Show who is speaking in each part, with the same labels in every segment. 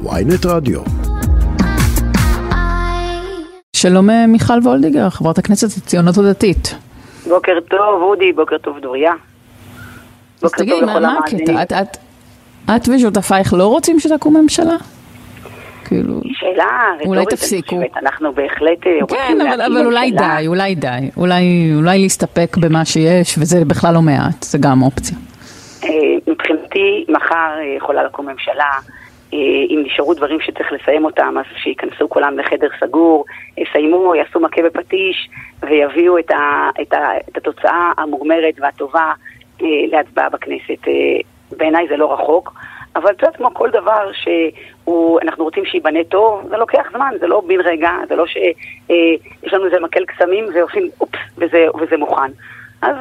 Speaker 1: ויינט רדיו.
Speaker 2: שלום אה, מיכל וולדיגר, חברת הכנסת הציונות הדתית.
Speaker 3: בוקר טוב, אודי, בוקר טוב, דוריה.
Speaker 2: אז תגידי, מה מה הקטע? את, את, את ושותפייך לא רוצים שתקום ממשלה? כאילו...
Speaker 3: שאלה רטורית.
Speaker 2: אולי תפסיקו.
Speaker 3: אנחנו בהחלט אה, רוצים
Speaker 2: כן, אבל, אבל אולי
Speaker 3: ממשלה.
Speaker 2: די, אולי די. אולי, אולי להסתפק במה שיש, וזה בכלל לא מעט, זה גם אופציה.
Speaker 3: אה, מבחינתי, מחר יכולה לקום ממשלה. אה, אם נשארו דברים שצריך לסיים אותם, אז שייכנסו כולם לחדר סגור, יסיימו, יעשו מכה בפטיש ויביאו את, ה, את, ה, את התוצאה המורמרת והטובה אה, להצבעה בכנסת. אה, בעיניי זה לא רחוק, אבל את יודעת, כמו כל דבר שאנחנו רוצים שייבנה טוב, זה לוקח זמן, זה לא בן רגע, זה לא שיש לנו איזה מקל קסמים ועושים אופס וזה, וזה מוכן. אז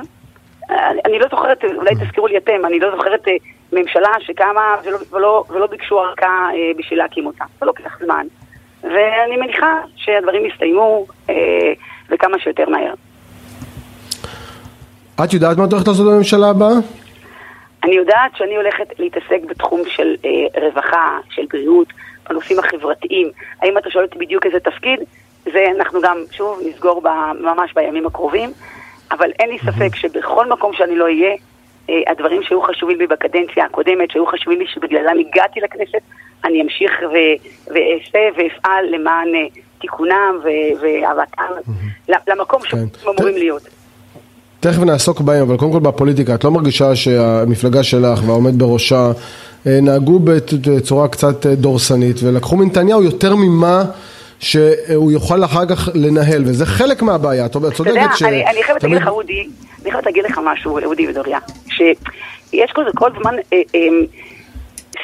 Speaker 3: אני לא זוכרת, אולי תזכירו לי אתם, אני לא זוכרת אה, ממשלה שקמה ולא, ולא, ולא ביקשו ארכה אה, בשביל להקים אותה. זה לוקח זמן. ואני מניחה שהדברים יסתיימו אה, וכמה שיותר מהר.
Speaker 4: את יודעת מה את הולכת לעשות בממשלה הבאה?
Speaker 3: אני יודעת שאני הולכת להתעסק בתחום של אה, רווחה, של בריאות, בנושאים החברתיים. האם אתה שואל אותי בדיוק איזה תפקיד? זה אנחנו גם, שוב, נסגור ב, ממש בימים הקרובים. אבל אין לי ספק שבכל מקום שאני לא אהיה, אה, הדברים שהיו חשובים לי בקדנציה הקודמת, שהיו חשובים לי שבגללם הגעתי לכנסת, אני אמשיך ו- ואעשה ואפעל למען אה, תיקונם והבאתם למקום שהם
Speaker 4: כן.
Speaker 3: אמורים להיות.
Speaker 4: תכף נעסוק בהם, אבל קודם כל בפוליטיקה, את לא מרגישה שהמפלגה שלך והעומד בראשה אה, נהגו בצורה קצת אה, דורסנית ולקחו מנתניהו יותר ממה שהוא יוכל אחר כך לנהל, וזה חלק מהבעיה, את
Speaker 3: אתה יודע,
Speaker 4: צודקת ש...
Speaker 3: אני, אני חייבת להגיד לך, אודי, אני חייבת להגיד לך משהו, אודי ודוריה, שיש כל, כל זמן אה,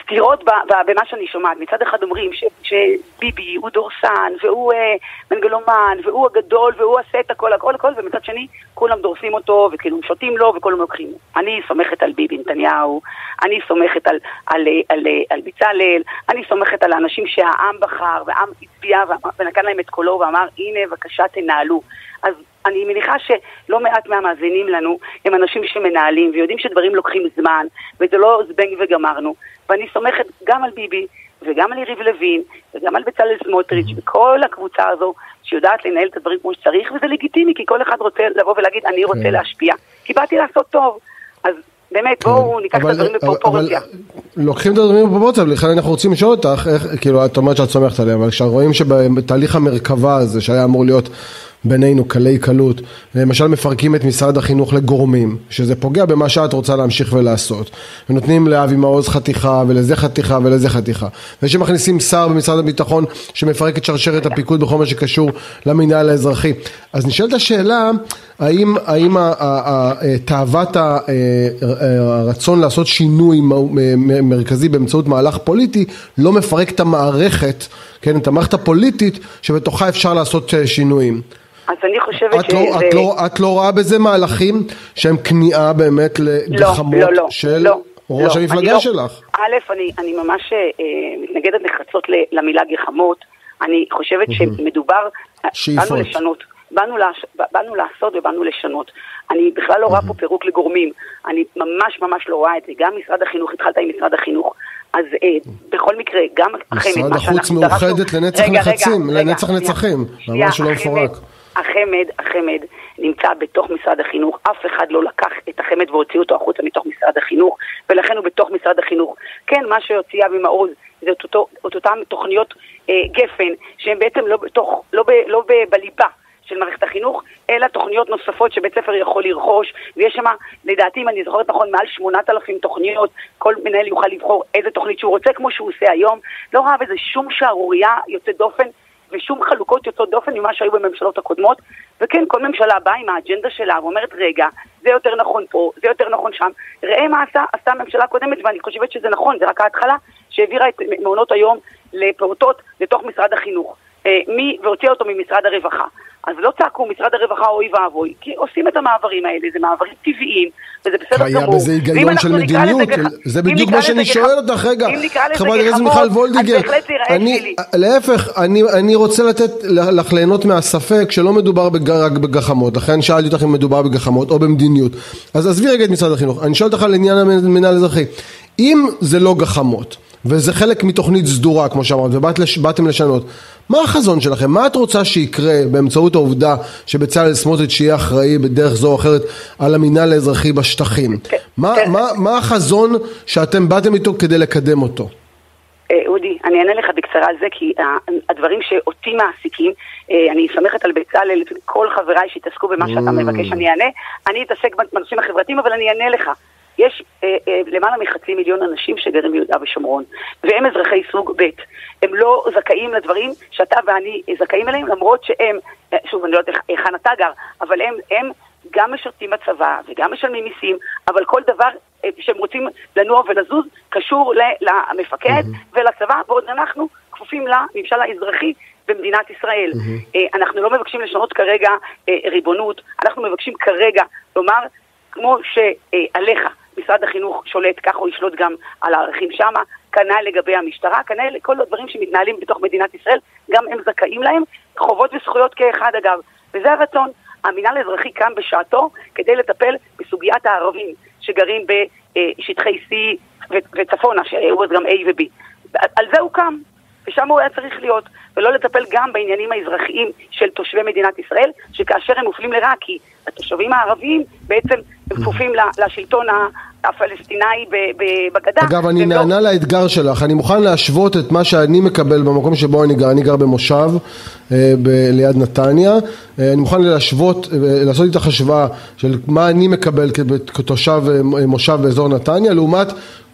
Speaker 3: סתירות במה שאני שומעת. מצד אחד אומרים שביבי הוא דורסן, והוא אה, מנגלומן, והוא הגדול, והוא עושה את הכל, הכל, הכל, ומצד שני כולם דורסים אותו, וכאילו שותים לו, וכולם לוקחים לו. אני סומכת על ביבי נתניהו, אני סומכת על, על, אה, על, אה, על בצלאל, אני סומכת על האנשים שהעם בחר, והעם הצביע ונתן להם את קולו ואמר, הנה, בבקשה תנהלו. אז אני מניחה שלא מעט מהמאזינים לנו הם אנשים שמנהלים ויודעים שדברים לוקחים זמן וזה לא זבנג וגמרנו ואני סומכת גם על ביבי וגם על יריב לוין וגם על בצלאל סמוטריץ' וכל הקבוצה הזו שיודעת לנהל את הדברים כמו שצריך וזה לגיטימי כי כל אחד רוצה לבוא ולהגיד אני רוצה
Speaker 4: כן.
Speaker 3: להשפיע כי באתי לעשות טוב אז באמת בואו ניקח את
Speaker 4: אבל-
Speaker 3: הדברים
Speaker 4: אבל-
Speaker 3: בפרופורציה.
Speaker 4: לוקחים את הדברים בפרופורציה, ולכן אנחנו רוצים לשאול אותך, איך, כאילו, את אומרת שאת סומכת עליהם, אבל כשרואים שבתהליך המרכבה הזה, שהיה אמור להיות בינינו קלי קלות, למשל מפרקים את משרד החינוך לגורמים, שזה פוגע במה שאת רוצה להמשיך ולעשות, ונותנים לאבי מעוז חתיכה, ולזה חתיכה, ולזה חתיכה, ושמכניסים שר במשרד הביטחון שמפרק את שרשרת הפיקוד בכל מה שקשור למינהל האזרחי. אז נשאלת השאלה, האם, האם ה- ה- ה- תאוות ה- ה- הרצון לעשות שינוי מרכזי באמצעות מהלך פוליטי לא מפרק את המערכת, כן, את המערכת הפוליטית שבתוכה אפשר לעשות אה, שינויים.
Speaker 3: אז אני חושבת
Speaker 4: את לא,
Speaker 3: שזה...
Speaker 4: את, לא, את לא רואה בזה מהלכים שהם כניעה באמת לגחמות
Speaker 3: לא, לא,
Speaker 4: של
Speaker 3: לא,
Speaker 4: ראש
Speaker 3: לא,
Speaker 4: המפלגה
Speaker 3: אני לא-
Speaker 4: שלך?
Speaker 3: א', אני, אני ממש אה, מתנגדת נחרצות למילה גחמות. אני חושבת שמדובר...
Speaker 4: שאיפות.
Speaker 3: באנו לשנות. באנו, לש... באנו לעשות ובאנו לשנות. אני בכלל לא רואה פה פירוק לגורמים. אני ממש ממש לא רואה את זה. גם משרד החינוך, התחלת עם משרד החינוך. אז אה, בכל מקרה, גם החמ"ד,
Speaker 4: משרד החוץ מאוחדת
Speaker 3: דרשנו-
Speaker 4: לנצח
Speaker 3: רגע, רגע,
Speaker 4: נחצים,
Speaker 3: רגע,
Speaker 4: לנצח
Speaker 3: שנייה,
Speaker 4: נצחים. ממש שלא
Speaker 3: החמ"ד-
Speaker 4: מפורק.
Speaker 3: החמ"ד, החמ"ד נמצא בתוך משרד החינוך, אף אחד לא לקח את החמ"ד והוציא אותו החוצה מתוך משרד החינוך, ולכן הוא בתוך משרד החינוך. כן, מה שהוציא אבי מעוז זה את, אותו, את אותן תוכניות אה, גפן, שהן בעצם לא, בתוך, לא, ב, לא ב, בליבה. של מערכת החינוך, אלא תוכניות נוספות שבית ספר יכול לרכוש, ויש שם, לדעתי, אם אני זוכרת נכון, מעל 8,000 תוכניות, כל מנהל יוכל לבחור איזה תוכנית שהוא רוצה, כמו שהוא עושה היום. לא ראה בזה שום שערורייה יוצאת דופן, ושום חלוקות יוצאות דופן ממה שהיו בממשלות הקודמות. וכן, כל ממשלה באה עם האג'נדה שלה ואומרת, רגע, זה יותר נכון פה, זה יותר נכון שם. ראה מה עשה, עשתה הממשלה הקודמת, ואני חושבת שזה נכון, זה רק ההתחלה, שהעבירה את מעונות היום לפעוטות לתוך משרד החינוך. אה, מי, והוציאה אותו ממשרד הרווחה. אז לא צעקו משרד הרווחה אוי ואבוי, כי עושים את המעברים האלה, זה מעברים טבעיים, וזה בסדר גמור.
Speaker 4: היה בזה
Speaker 3: ואם
Speaker 4: היגיון של מדיניות,
Speaker 3: גח-
Speaker 4: זה בדיוק מה שאני שואל אותך, רגע, חברת הכנסת מיכל וולדיגר, אני. להפך, אני, אני רוצה לתת לך ליהנות מהספק שלא מדובר בג- רק בגחמות, לכן שאלתי אותך אם מדובר בגחמות או במדיניות, אז עזבי רגע את משרד החינוך, אני שואל אותך על עניין המנהל האזרחי, אם זה לא גחמות, וזה חלק מתוכנית סדורה, כמו שאמרת, ובאתם לשנות. מה החזון שלכם? מה את רוצה שיקרה באמצעות העובדה שבצלאל סמוטריץ' יהיה אחראי בדרך זו או אחרת על המינהל האזרחי בשטחים? כן, מה, כן. מה, מה החזון שאתם באתם איתו כדי לקדם אותו?
Speaker 3: אה, אודי, אני אענה לך בקצרה על זה, כי הדברים שאותי מעסיקים, אה, אני סומכת על בצלאל, כל חבריי שהתעסקו במה שאתה mm. מבקש, אני אענה. אני אתעסק בנושאים החברתיים, אבל אני אענה לך. יש אה, אה, למעלה מחצי מיליון אנשים שגרים ביהודה ושומרון, והם אזרחי סוג ב'. הם לא זכאים לדברים שאתה ואני זכאים אליהם, למרות שהם, אה, שוב, אני לא יודעת היכן אתה גר, אבל הם, הם גם משרתים בצבא וגם משלמים מיסים, אבל כל דבר אה, שהם רוצים לנוע ולזוז קשור למפקד mm-hmm. ולצבא, בעוד אנחנו כפופים לממשל האזרחי במדינת ישראל. Mm-hmm. אנחנו לא מבקשים לשנות כרגע ריבונות, אנחנו מבקשים כרגע לומר, כמו שעליך משרד החינוך שולט, ככה הוא ישלוט גם על הערכים שמה, כנ"ל לגבי המשטרה, כנ"ל לכל הדברים שמתנהלים בתוך מדינת ישראל, גם הם זכאים להם, חובות וזכויות כאחד אגב, וזה הרצון. המינהל האזרחי קם בשעתו כדי לטפל בסוגיית הערבים שגרים בשטחי C וצפונה, שהוא אז גם A ו-B. על זה הוא קם, ושם הוא היה צריך להיות, ולא לטפל גם בעניינים האזרחיים של תושבי מדינת ישראל, שכאשר הם מופלים לרעה, כי התושבים הערביים בעצם הם כפופים לשלטון הפלסטיני בגדה.
Speaker 4: אגב, אני לא- נענה לא... לאתגר שלך, אני מוכן להשוות את מה שאני מקבל במקום שבו אני גר, אני גר במושב אה, ב- ליד נתניה, אה, אני מוכן להשוות, אה, לעשות איתך השוואה של מה אני מקבל כתושב מושב באזור נתניה, לעומת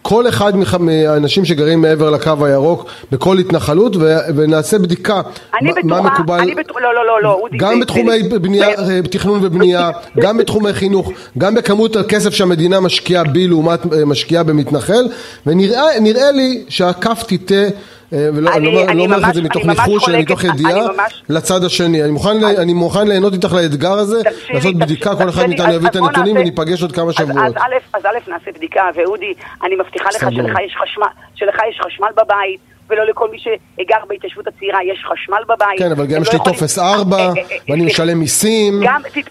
Speaker 4: כל אחד מהאנשים שגרים מעבר לקו הירוק בכל התנחלות ונעשה בדיקה
Speaker 3: אני מה, בטוחה, מקובל אני לא לא לא לא אודי
Speaker 4: גם בתחומי בנייה, אה, תכנון ובנייה גם בתחומי חינוך גם בכמות הכסף שהמדינה משקיעה בי לעומת אה, משקיעה במתנחל ונראה לי שהכף תיטה ולא, אני, לא, אני לא אומר את זה מתוך ניחוש, אלא מתוך ידיעה לצד השני. אני מוכן, אני, אני מוכן ליהנות איתך לאתגר הזה, תקשיבי, לעשות בדיקה, כל אחד מאיתנו יביא את הנתונים וניפגש עוד כמה שבועות. אז
Speaker 3: א', נעשה בדיקה, ואודי, אני מבטיחה לך שלך יש חשמל בבית. ולא לכל מי שגר בהתיישבות הצעירה יש חשמל בבית.
Speaker 4: כן, אבל גם יש לי לא טופס 4, אה, אה, אה, ואני משלם מיסים,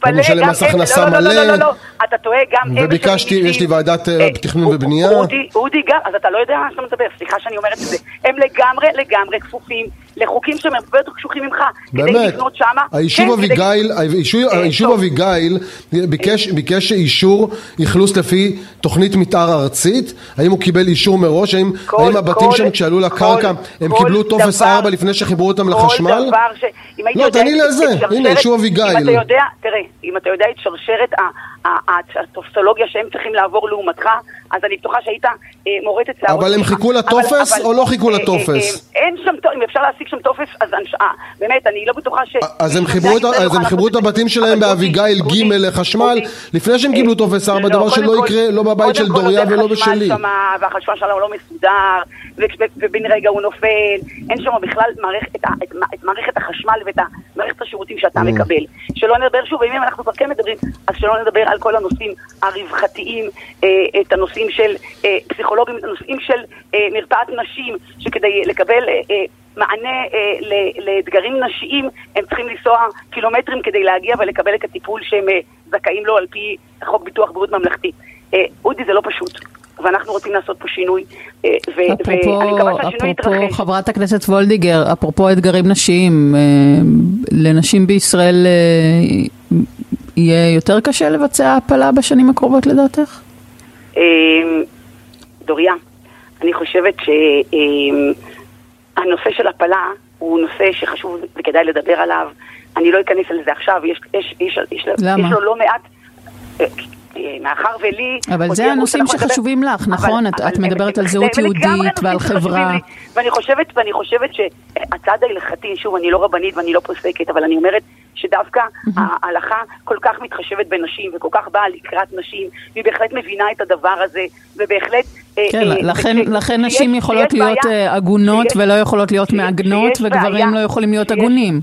Speaker 4: ואני משלם מס הכנסה
Speaker 3: מלא. לא, לא, לא, לא, אתה טועה, גם
Speaker 4: וביקשתי, יש לי ועדת תכנון ובנייה.
Speaker 3: אודי, גם, אז אתה לא יודע מה שאתה מדבר, סליחה שאני אומרת את זה. הם לגמרי, לגמרי כפופים לחוקים שהם הרבה יותר קשוחים ממך, כדי לבנות שמה.
Speaker 4: היישוב כן, אביגיל, היישוב אביגיל ביקש אישור אכלוס לפי תוכנית מתאר ארצית, האם הוא קיבל אישור מראש, האם הבתים שם כשעלו לקרקע הם קיבלו טופס 4 לפני שחיברו אותם לחשמל? לא, תעני לזה, הנה היישוב אביגיל. אם
Speaker 3: אתה יודע, תראה, אם אתה יודע את שרשרת הטופסולוגיה שהם צריכים לעבור לעומתך, אז אני בטוחה שהיית אה, מורט את שערות.
Speaker 4: אבל הם חיכו לטופס או לא חיכו אה, אה, לטופס?
Speaker 3: אין שם, אם אפשר להשיג שם טופס, אז באמת, אני לא בטוחה ש...
Speaker 4: אז הם חיברו את הבתים שלהם באביגיל ג' לחשמל, לפני שהם קיבלו טופס 4, דבר שלא יקרה לא בבית של דוריה ולא בשלי.
Speaker 3: והחשמל שלנו לא מסודר, ובן רגע הוא נופל, אין שם בכלל את מערכת החשמל ואת מערכת השירותים שאתה mm. מקבל. שלא נדבר שוב, אם אנחנו כבר כן מדברים, אז שלא נדבר על כל הנושאים הרווחתיים, את הנושאים נושאים של אה, פסיכולוגים, נושאים של אה, מרפאת נשים, שכדי לקבל אה, אה, מענה אה, לאתגרים נשיים, הם צריכים לנסוע קילומטרים כדי להגיע ולקבל את הטיפול שהם אה, זכאים לו על פי חוק ביטוח בריאות ממלכתי. אה, אודי, זה לא פשוט. ואנחנו רוצים לעשות פה שינוי, אה, ואני מקווה שהשינוי יתרחש.
Speaker 2: אפרופו חברת הכנסת וולדיגר, אפרופו אתגרים נשיים, אה, לנשים בישראל יהיה יותר קשה לבצע הפלה בשנים הקרובות לדעתך?
Speaker 3: אמ, דוריה, אני חושבת שהנושא אמ, של הפלה הוא נושא שחשוב וכדאי לדבר עליו. אני לא אכנס על זה עכשיו, יש, יש, יש, יש, יש לו לא מעט... אה, מאחר ולי...
Speaker 2: אבל זה הנושאים שחשובים לך, נכון? אבל, את, את מדברת על זהות יהודית ועל חברה.
Speaker 3: ואני חושבת, ואני חושבת שהצד ההלכתי, שוב, אני לא רבנית ואני לא פוסקת, אבל אני אומרת שדווקא ההלכה כל כך מתחשבת בנשים וכל כך באה לקראת נשים, והיא בהחלט מבינה את הדבר הזה, ובהחלט...
Speaker 2: אה, כן, אה, לכן, נשים יכולות להיות בעיה, עגונות ולא יכולות להיות מעגנות, וגברים לא יכולים להיות עגונים.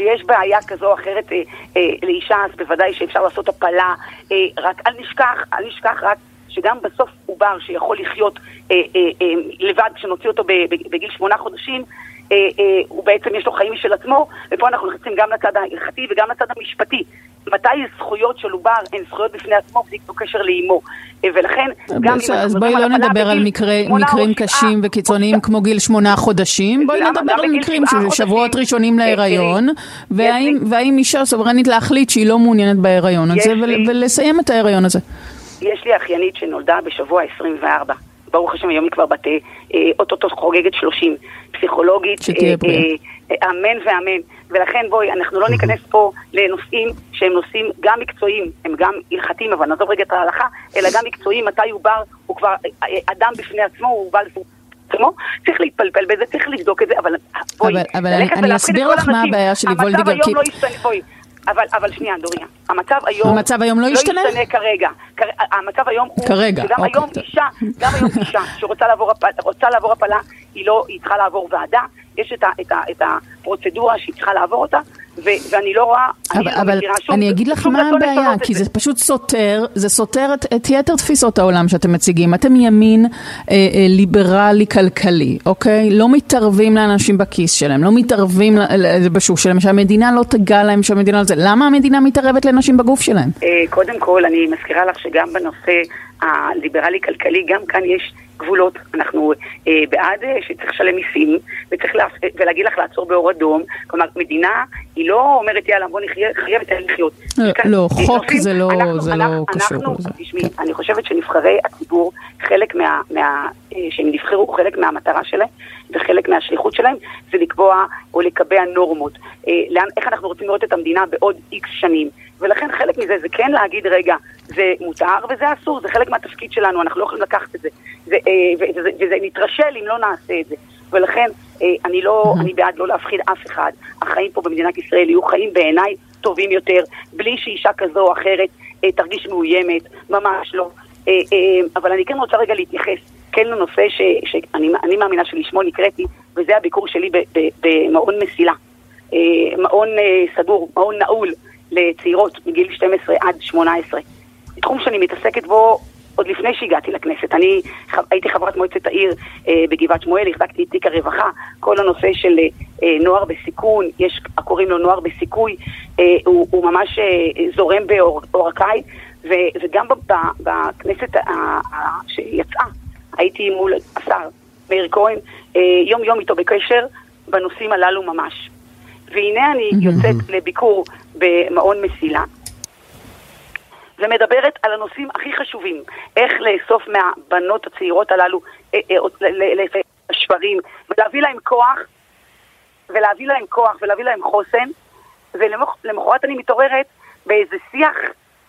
Speaker 3: כשיש בעיה כזו או אחרת אה, אה, לאישה, אז בוודאי שאפשר לעשות הפלה, אה, רק אל נשכח, אל נשכח רק שגם בסוף עובר שיכול לחיות אה, אה, אה, לבד, כשנוציא אותו בגיל שמונה חודשים, אה, אה, הוא בעצם יש לו חיים משל עצמו, ופה אנחנו נכנסים גם לצד ההלכתי וגם לצד המשפטי. מתי זכויות של עובר הן זכויות בפני עצמו, בלי קשר לאימו. אה, ולכן, גם
Speaker 2: אם... אז בואי לא נדבר על מקרים קשים וקיצוניים כמו גיל שמונה חודשים, בואי נדבר על מקרים של שבועות ראשונים להיריון, והאם אישה סוברנית להחליט שהיא לא מעוניינת בהיריון הזה, ולסיים את ההיריון הזה.
Speaker 3: יש לי אחיינית שנולדה בשבוע 24. ברוך השם, היום היא כבר בת אה, אוטוטו חוגגת 30, פסיכולוגית,
Speaker 2: שתהיה אה, בריאה.
Speaker 3: אה, אמן ואמן. ולכן בואי, אנחנו לא ניכנס פה לנושאים שהם נושאים גם מקצועיים, הם גם הלכתיים, אבל נעזוב רגע את ההלכה, אלא גם מקצועיים, מתי הוא בר, הוא כבר אדם בפני עצמו, הוא לפי עצמו, צריך להתפלפל בזה, צריך לבדוק את זה, אבל בואי,
Speaker 2: אבל, אבל אני, אני אסביר לך מה הבעיה שלי, וולדיגר,
Speaker 3: כי... לא ישתנה, בואי, אבל, אבל שנייה, דוריה, המצב היום...
Speaker 2: המצב היום לא ישתנה?
Speaker 3: לא ישתנה כרגע. המצב היום הוא...
Speaker 2: כרגע,
Speaker 3: שגם
Speaker 2: אוקיי.
Speaker 3: היום אישה, גם היום אישה שרוצה לעבור, לעבור הפלה, היא לא, היא צריכה לעבור ועדה, יש את, ה, את, ה, את הפרוצדורה שהיא צריכה לעבור אותה, ו- ואני לא רואה,
Speaker 2: אבל, אני לא מכירה שום... אני אגיד לך מה הבעיה, כי זה פשוט סותר, זה סותר את, את יתר תפיסות העולם שאתם מציגים. אתם ימין אה, אה, ליברלי כלכלי, אוקיי? לא מתערבים לאנשים בכיס שלהם, לא מתערבים בשוק שלהם, שהמדינה לא תגע להם שהמדינה לא זה. למה המדינה מתערבת לנשים בגוף שלהם?
Speaker 3: אה, קודם כל, אני מזכירה לך שגם בנושא הליברלי כלכלי, גם כאן יש גבולות. אנחנו אה, בעד אה, שצריך לשלם מיסים, וצריך לה, ולהגיד לך לעצור באור אדום. כלומר, מדינה, היא לא אומרת, יאללה, בוא נחיה, נחיה ותן לחיות.
Speaker 2: לא, לא חוק זה לא, לא אנחנו, לא קשור לזה.
Speaker 3: תשמעי, כן. אני חושבת שנבחרי הציבור, חלק מה... מה אה, שהם נבחרו, חלק מהמטרה שלהם, וחלק מהשליחות שלהם, זה לקבוע או לקבע נורמות. אה, לאן, איך אנחנו רוצים לראות את המדינה בעוד איקס שנים. ולכן חלק מזה זה כן להגיד, רגע, זה מותר וזה אסור, זה חלק מהתפקיד שלנו, אנחנו לא יכולים לקחת את זה. זה אה, וזה, נתרשל אם לא נעשה את זה. ולכן אני לא, אני בעד לא להפחיד אף אחד. החיים פה במדינת ישראל יהיו חיים בעיניי טובים יותר, בלי שאישה כזו או אחרת אה, תרגיש מאוימת, ממש לא. אה, אה, אבל אני כן רוצה רגע להתייחס כן לנושא ש, שאני מאמינה שלשמו נקראתי, וזה הביקור שלי במעון מסילה. אה, מעון אה, סגור, מעון נעול. לצעירות מגיל 12 עד 18. תחום שאני מתעסקת בו עוד לפני שהגעתי לכנסת. אני הייתי חברת מועצת העיר אה, בגבעת שמואל, החזקתי את תיק הרווחה, כל הנושא של אה, נוער בסיכון, יש הקוראים לו נוער בסיכוי, אה, הוא, הוא ממש אה, זורם בעורקיי, וגם בכנסת אה, אה, שיצאה, הייתי מול השר מאיר כהן, אה, יום יום איתו בקשר בנושאים הללו ממש. והנה אני יוצאת לביקור במעון מסילה, ומדברת על הנושאים הכי חשובים, איך לאסוף מהבנות הצעירות הללו אה, אה, שברים, ולהביא להם כוח, ולהביא להם כוח, ולהביא להם חוסן, ולמחרת אני מתעוררת באיזה שיח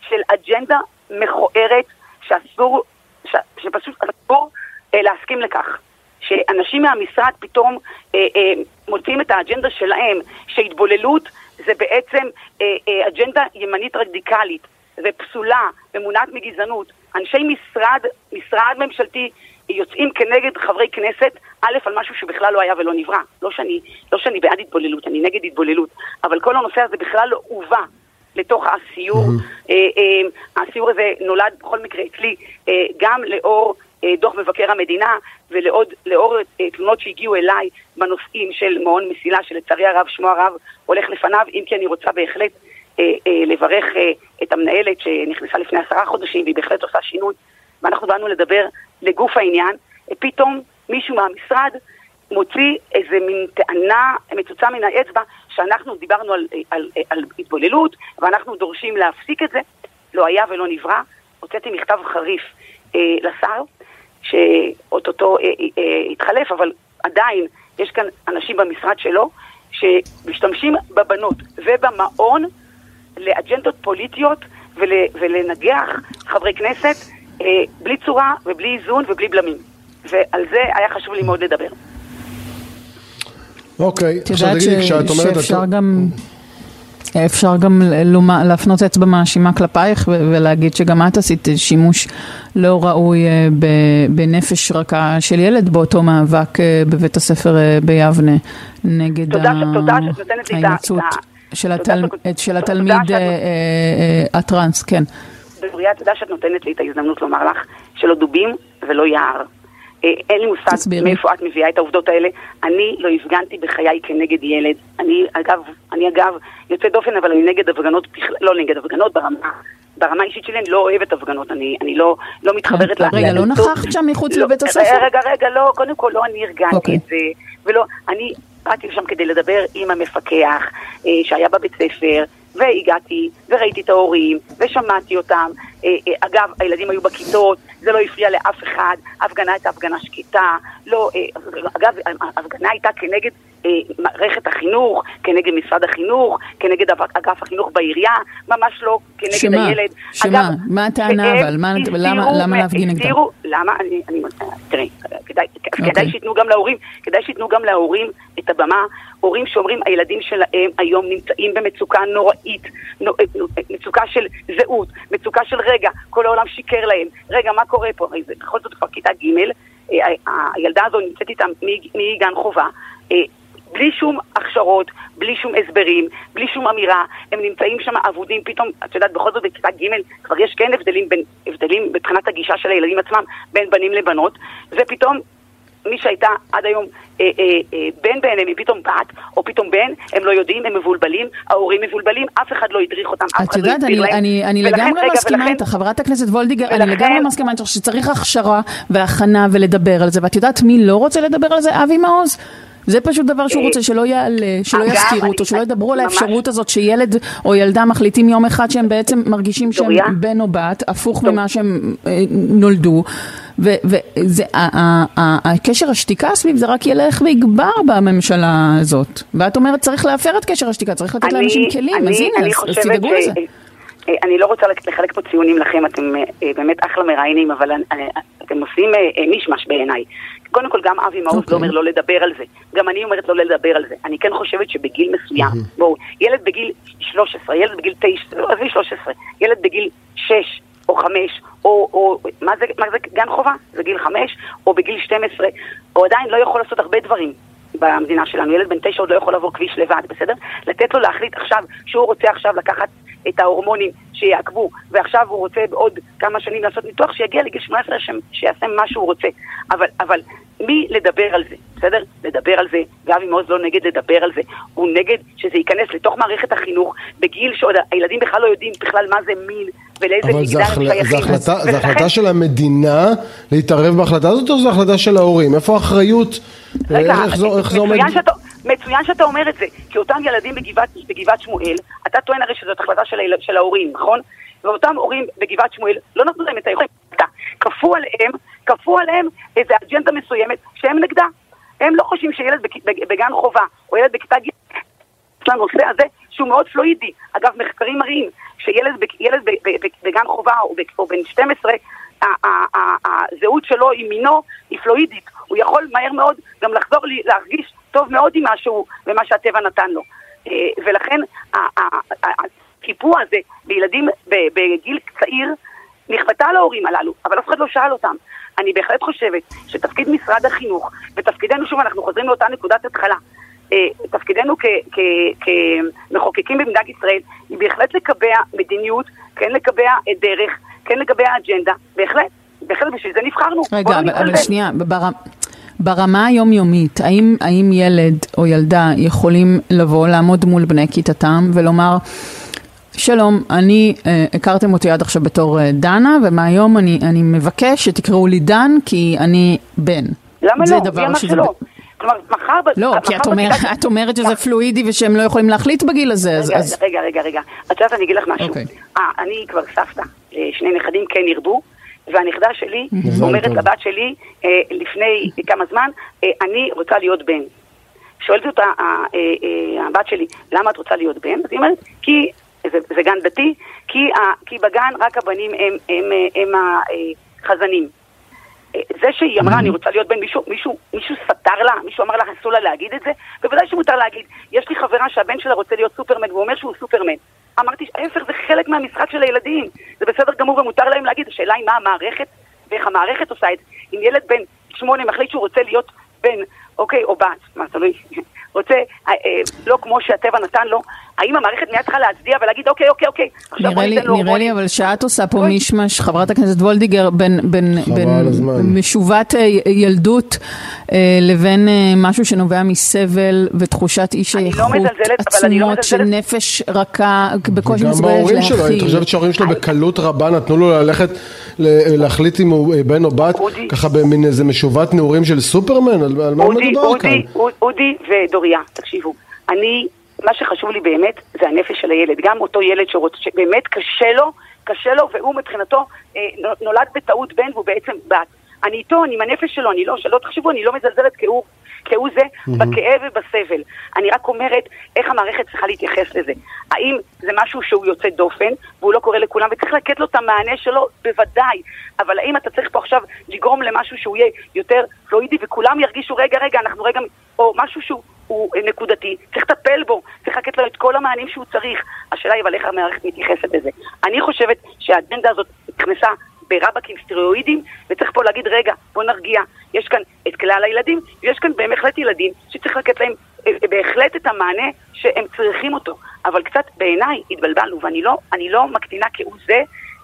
Speaker 3: של אג'נדה מכוערת, שאסור, ש, שפשוט אסור אה, להסכים לכך. שאנשים מהמשרד פתאום אה, אה, מוצאים את האג'נדה שלהם, שהתבוללות זה בעצם אה, אה, אג'נדה ימנית רדיקלית ופסולה ומונעת מגזענות. אנשי משרד, משרד ממשלתי יוצאים כנגד חברי כנסת, א', על משהו שבכלל לא היה ולא נברא. לא שאני, לא שאני בעד התבוללות, אני נגד התבוללות, אבל כל הנושא הזה בכלל לא הובא לתוך הסיור. Mm-hmm. אה, אה, הסיור הזה נולד בכל מקרה אצלי אה, גם לאור אה, דוח מבקר המדינה ולאור אה, תלונות שהגיעו אליי בנושאים של מעון מסילה, שלצערי הרב שמו הרב הולך לפניו, אם כי אני רוצה בהחלט לברך את המנהלת שנכנסה לפני עשרה חודשים והיא בהחלט עושה שינוי, ואנחנו באנו לדבר לגוף העניין, פתאום מישהו מהמשרד מוציא איזה מין טענה מצוצה מן האצבע שאנחנו דיברנו על, על, על, על התבוללות ואנחנו דורשים להפסיק את זה, לא היה ולא נברא. הוצאתי מכתב חריף אה, לשר, שאו-טו-טו אה, אה, התחלף, אבל עדיין יש כאן אנשים במשרד שלו שמשתמשים בבנות ובמעון לאג'נדות פוליטיות ול, ולנגח חברי כנסת אה, בלי צורה ובלי איזון ובלי בלמים. ועל זה היה חשוב לי מאוד לדבר.
Speaker 4: אוקיי, עכשיו תגידי, כשאת אומרת...
Speaker 2: שאפשר גם... אפשר גם להפנות אצבע מאשימה כלפייך ולהגיד שגם את עשית שימוש לא ראוי אה, בנפש רכה של ילד באותו מאבק אה, בבית הספר אה, ביבנה נגד ההימצאות של התלמיד הטראנס, כן.
Speaker 3: בבריאה, תודה שאת נותנת לי את ההזדמנות לומר לך שלא דובים ולא יער. אה, אין לי מושג מאיפה את מביאה את העובדות האלה. אני לא הפגנתי בחיי כנגד ילד. אני אגב, אני אגב יוצא דופן, אבל אני נגד הפגנות, לא נגד הפגנות ברמה. ברמה האישית שלי אני לא אוהבת הפגנות, אני, אני לא, לא מתחברת
Speaker 2: לה. רגע, לא נכחת שם מחוץ לא, לבית הספר?
Speaker 3: רגע, רגע, לא, קודם כל לא אני ארגנתי okay. אוקיי. את זה, ולא, אני באתי לשם כדי לדבר עם המפקח אה, שהיה בבית ספר, והגעתי, וראיתי את ההורים, ושמעתי אותם. אה, אה, אגב, הילדים היו בכיתות, זה לא הפריע לאף אחד, ההפגנה הייתה הפגנה שקטה, לא, אה, אגב, ההפגנה הייתה כנגד מערכת החינוך, כנגד משרד החינוך, כנגד אגף החינוך בעירייה, ממש לא כנגד
Speaker 2: שמה?
Speaker 3: הילד.
Speaker 2: שמה? אגב, מה הטענה אבל? מה, למה, למה להפגין נגדם?
Speaker 3: למה? אני, אני, תראי, כדאי, okay. כדאי אוקיי. שייתנו גם להורים, כדאי שייתנו גם להורים את הבמה, הורים שאומרים הילדים שלהם היום נמצאים במצוקה נוראית, מצוקה של זהות, מצוקה של רגע, כל העולם שיקר להם, רגע מה קורה פה, בכל זאת כבר כיתה ג', אה, הילדה הזו נמצאת איתם מגן חובה, אה, בלי שום הכשרות, בלי שום הסברים, בלי שום אמירה, הם נמצאים שם אבודים, פתאום, את יודעת, בכל זאת בכיתה ג' כבר יש כן הבדלים, בין, הבדלים מבחינת הגישה של הילדים עצמם בין בנים לבנות, ופתאום מי שהייתה עד היום אה, אה, אה, בן בעיניהם היא פתאום בת, או פתאום בן, הם לא יודעים, הם מבולבלים, ההורים מבולבלים, אף אחד לא הדריך אותם, אף אחד לא הסביר להם.
Speaker 2: אני, אני ולכן, לגמרי מסכימה איתך, חברת הכנסת וולדיגר, ולכן, אני לגמרי מסכימה איתך שצריך הכשרה והכנה ולדבר על זה, ואת יודעת מי לא רוצה לדבר על זה? אבי מעוז. זה פשוט דבר שהוא רוצה שלא יעלה, שלא יזכירו אותו, שלא ידברו על האפשרות הזאת שילד או ילדה מחליטים יום אחד שהם בעצם מרגישים שהם בן או בת, הפוך ממה שהם אה, נולדו. והקשר השתיקה סביב זה רק ילך ויגבר בממשלה הזאת. ואת אומרת צריך להפר את קשר השתיקה, צריך לתת לאנשים כלים, אז הנה, אז תדאגו לזה.
Speaker 3: אה, אני לא רוצה לחלק פה ציונים לכם, אתם אה, באמת אחלה מראיינים, אבל אתם עושים מישמש בעיניי. קודם כל, גם אבי מעוז okay. לא אוקיי. אומר לא לדבר על זה. גם אני אומרת לא לדבר על זה. אני כן חושבת שבגיל מסוים, mm-hmm. בואו, ילד בגיל 13, ילד בגיל 9, לא, עזבי 13, ילד בגיל 6 או 5, או, או מה, זה, מה זה גן חובה? זה גיל 5, או בגיל 12, הוא עדיין לא יכול לעשות הרבה דברים. במדינה שלנו. ילד בן תשע עוד לא יכול לעבור כביש לבד, בסדר? לתת לו להחליט עכשיו שהוא רוצה עכשיו לקחת את ההורמונים שיעקבו, ועכשיו הוא רוצה בעוד כמה שנים לעשות ניתוח, שיגיע לגיל 18 ש... שיעשה מה שהוא רוצה. אבל, אבל מי לדבר על זה, בסדר? לדבר על זה, ואבי מעוז לא נגד לדבר על זה, הוא נגד שזה ייכנס לתוך מערכת החינוך בגיל שעוד הילדים בכלל לא יודעים בכלל מה זה מין ולאיזה מגדר הם
Speaker 4: שייכים. אבל זו החלטה של המדינה להתערב בהחלטה הזאת או זו החלטה של ההורים? איפה האחריות?
Speaker 3: רגע, איך זה עומד? מצוין שאתה אומר את זה, כי אותם ילדים בגבעת, בגבעת שמואל, אתה טוען הרי שזאת החלטה של, של ההורים, נכון? ואותם הורים בגבעת שמואל לא נתנו להם את היכולת, כפו עליהם, כפו עליהם איזו אג'נדה מסוימת שהם נגדה. הם לא חושבים שילד בגן חובה או ילד בכיתה ג' לנושא הזה שהוא מאוד פלואידי. אגב, מחקרים מראים שילד ילד בגן חובה או בן 12, הזהות שלו עם מינו היא פלואידית. הוא יכול מהר מאוד גם לחזור להרגיש טוב מאוד עם משהו ומה שהטבע נתן לו. אה, ולכן הקיפוע הזה לילדים בגיל צעיר נכפתה על ההורים הללו, אבל אף אחד לא שאל אותם. אני בהחלט חושבת שתפקיד משרד החינוך, ותפקידנו, שוב, אנחנו חוזרים לאותה נקודת התחלה, אה, תפקידנו כמחוקקים במדינת ישראל היא בהחלט לקבע מדיניות, כן לקבע דרך, כן לקבע אג'נדה, בהחלט, בהחלט בשביל זה נבחרנו.
Speaker 2: רגע, אבל שנייה, ברמה... ברמה היומיומית, האם, האם ילד או ילדה יכולים לבוא, לעמוד מול בני כיתתם ולומר, שלום, אני, אה, הכרתם אותי עד עכשיו בתור אה, דנה, ומהיום אני, אני מבקש שתקראו לי דן כי אני בן.
Speaker 3: למה לא? מי אמר שלא? כלומר, מחר...
Speaker 2: לא, כי את, אומר, את אומרת שזה פלואידי ושהם לא יכולים להחליט בגיל הזה,
Speaker 3: רגע, אז... רגע, רגע, רגע. את יודעת, אני אגיד לך משהו. Okay. אה, אני כבר סבתא, שני נכדים כן ירבו, והנכדה שלי אומרת לבת שלי אה, לפני כמה זמן, אה, אני רוצה להיות בן. שואלת אותה אה, הבת שלי, למה את רוצה להיות בן? אז היא אומרת, כי, זה, זה גן דתי, כי, כי בגן רק הבנים הם, הם, הם, הם החזנים. זה שהיא אמרה, אני רוצה להיות בן, מישהו, מישהו, מישהו סתר לה, מישהו אמר לה, אסור לה להגיד את זה? בוודאי שמותר להגיד. יש לי חברה שהבן שלה רוצה להיות סופרמן, והוא אומר שהוא סופרמן. אמרתי, ההפך זה חלק מהמשחק של הילדים. זה בסדר גמור ומותר להם להגיד. השאלה היא מה המערכת ואיך המערכת עושה את זה. אם ילד בן שמונה מחליט שהוא רוצה להיות בן, אוקיי, או בת, מה תלוי, רוצה, אה, אה, לא כמו שהטבע נתן לו, האם המערכת מיד צריכה להצדיע ולהגיד, אוקיי, אוקיי, אוקיי, עכשיו בוא
Speaker 2: לי,
Speaker 3: ניתן לו
Speaker 2: נראה לי. אבל שאת עושה פה. מישמש, חברת הכנסת וולדיגר, בין. משובת אה, ילדות אה, לבין אה, משהו שנובע מסבל ותחושת אי
Speaker 3: אני
Speaker 2: שייכות
Speaker 3: לא מזלזלת, אבל אני לא
Speaker 2: עצומות של
Speaker 3: מזלזלת.
Speaker 2: נפש רכה, בקושי
Speaker 4: וגם
Speaker 2: מסוגלת
Speaker 4: ההורים שלו, אני
Speaker 2: להכיל.
Speaker 4: חושבת שההורים שלו בקלות רבה נתנו לו ללכת, להחליט אם הוא בן או בת. ככה במין איזה משובת נעורים של סופרמן, על מה מדובר כאן?
Speaker 3: אודי, אוד- אודי ודוריה, תקשיבו, אני, מה שחשוב לי באמת זה הנפש של הילד, גם אותו ילד שרוצה, שבאמת קשה לו, קשה לו, והוא מבחינתו אה, נו- נולד בטעות בן והוא בעצם בת. אני איתו, אני עם הנפש שלו, אני לא, שלא תחשבו, אני לא מזלזלת כהוא, כהוא זה בכאב ובסבל. אני רק אומרת איך המערכת צריכה להתייחס לזה. האם זה משהו שהוא יוצא דופן, והוא לא קורה לכולם, וצריך לתת לו את המענה שלו, בוודאי. אבל האם אתה צריך פה עכשיו לגרום למשהו שהוא יהיה יותר פלואידי, וכולם ירגישו, רגע, רגע, אנחנו רגע, או משהו שהוא הוא נקודתי, צריך לטפל בו, צריך לתת לו את כל המענים שהוא צריך. השאלה היא אבל איך המערכת מתייחסת לזה. אני חושבת שהאג'נדה הזאת נכנסה ברבקים סטריאואידים, וצריך פה להגיד, רגע, בוא נרגיע, יש כאן את כלל הילדים, ויש כאן בהחלט ילדים שצריך לתת להם אה, בהחלט את המענה שהם צריכים אותו. אבל קצת בעיניי התבלבלנו, ואני לא, לא מקטינה כהוא זה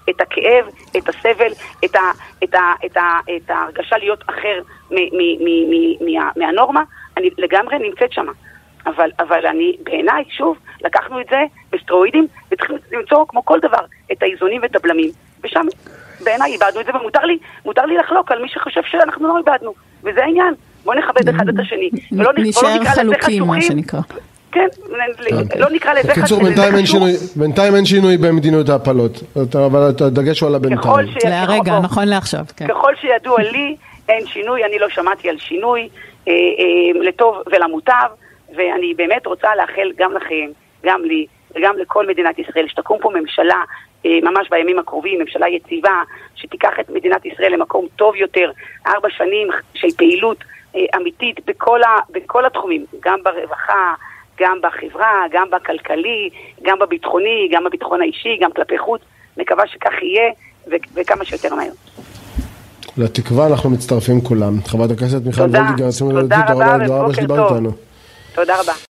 Speaker 3: את הכאב, את הסבל, את, ה, את, ה, את, ה, את ההרגשה להיות אחר מ, מ, מ, מ, מה, מהנורמה, אני לגמרי נמצאת שמה. אבל, אבל אני, בעיניי, שוב, לקחנו את זה בסטרואידים, וצריכים למצוא, כמו כל דבר, את האיזונים ואת הבלמים. ושם, בעיניי, איבדנו את זה, ומותר לי, מותר לי לחלוק על מי שחושב שאנחנו לא איבדנו. וזה העניין. בואו נכבד אחד את השני. ולא לא נקרא לזה
Speaker 2: מה
Speaker 3: חשוכים.
Speaker 2: שנקרא.
Speaker 3: כן, לא נקרא לזה
Speaker 4: בקיצור,
Speaker 3: חשוך.
Speaker 4: בינתיים אין. שינוי- במדיניות ההפלות, אבל הדגש הוא על הבינתיים.
Speaker 2: להרגע, נכון לעכשיו, כן.
Speaker 3: ככל שידוע לי, אין שינוי, אני לא שמעתי על שינוי, אה, אה, לטוב ולמוטב, ואני באמת רוצה לאחל גם לכם, גם לי, וגם לכל מדינת ישראל, שתקום פה ממשלה ממש בימים הקרובים, ממשלה יציבה, שתיקח את מדינת ישראל למקום טוב יותר, ארבע שנים של פעילות אה, אמיתית בכל, ה, בכל התחומים, גם ברווחה, גם בחברה, גם בכלכלי, גם בביטחוני, גם בביטחון האישי, גם כלפי חוץ. מקווה שכך יהיה, ו- וכמה שיותר מהר.
Speaker 4: לתקווה אנחנו מצטרפים כולם. חברת הכנסת מיכל וולדיגר,
Speaker 3: רבה
Speaker 4: העולם, תודה רבה
Speaker 3: ובוקר טוב. תודה רבה.